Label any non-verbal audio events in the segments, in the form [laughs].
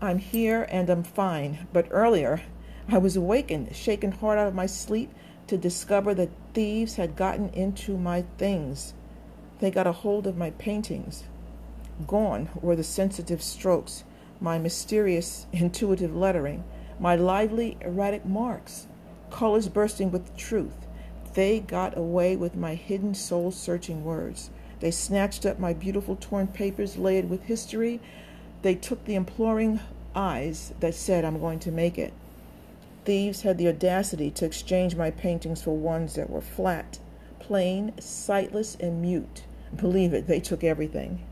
I'm here and I'm fine, but earlier I was awakened, shaken hard out of my sleep to discover that thieves had gotten into my things. They got a hold of my paintings. Gone were the sensitive strokes, my mysterious [laughs] intuitive lettering, my lively erratic marks, colors bursting with truth. They got away with my hidden soul searching words. They snatched up my beautiful torn papers laid with history, They took the imploring eyes that said, I'm going to make it. Thieves had the audacity to exchange my paintings for ones that were flat, plain, sightless, and mute. Believe it, they took everything.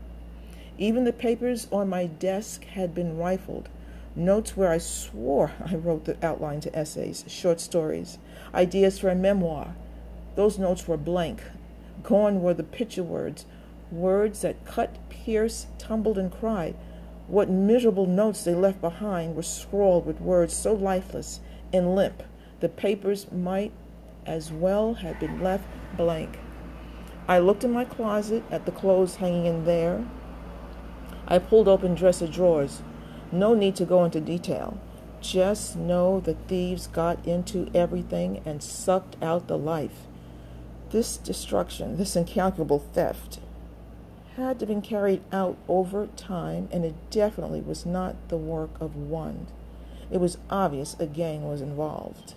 Even the papers on my desk had been rifled. Notes where I swore [laughs] I wrote the outline to essays, short stories, ideas for a memoir. Those notes were blank. Gone were the picture words, words that cut, pierced, tumbled, and cried. What miserable notes they left behind were scrawled with words so lifeless and limp the papers might as well have been left blank. I looked in my closet at the clothes hanging in there. I pulled open dresser drawers. No need to go into detail. Just know the thieves got into everything and sucked out the life. This destruction, this incalculable theft, had to been carried out over time, and it definitely was not the work of one. It was obvious a gang was involved.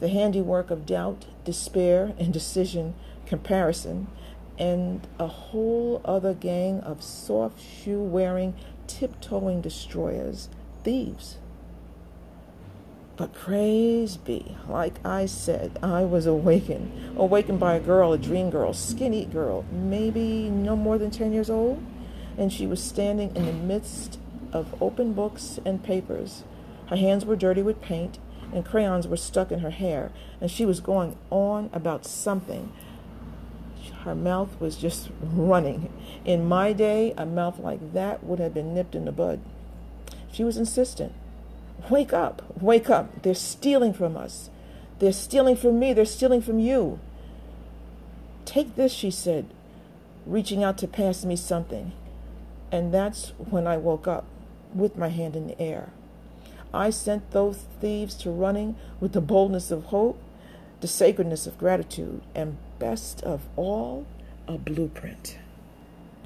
The handiwork of doubt, despair, indecision, comparison, and a whole other gang of soft shoe wearing, tiptoeing destroyers, thieves. But praise be, like I said, I was awakened. Awakened by a girl, a dream girl, skinny girl, maybe no more than 10 years old. And she was standing in the midst of open books and papers. Her hands were dirty with paint, and crayons were stuck in her hair. And she was going on about something. Her mouth was just running. In my day, a mouth like that would have been nipped in the bud. She was insistent. Wake up, wake up. They're stealing from us. They're stealing from me, they're stealing from you. Take this, she said, reaching out to pass me something. And that's when I woke up with my hand in the air. I sent those thieves to running with the boldness of hope, the sacredness of gratitude, and best of all, a blueprint.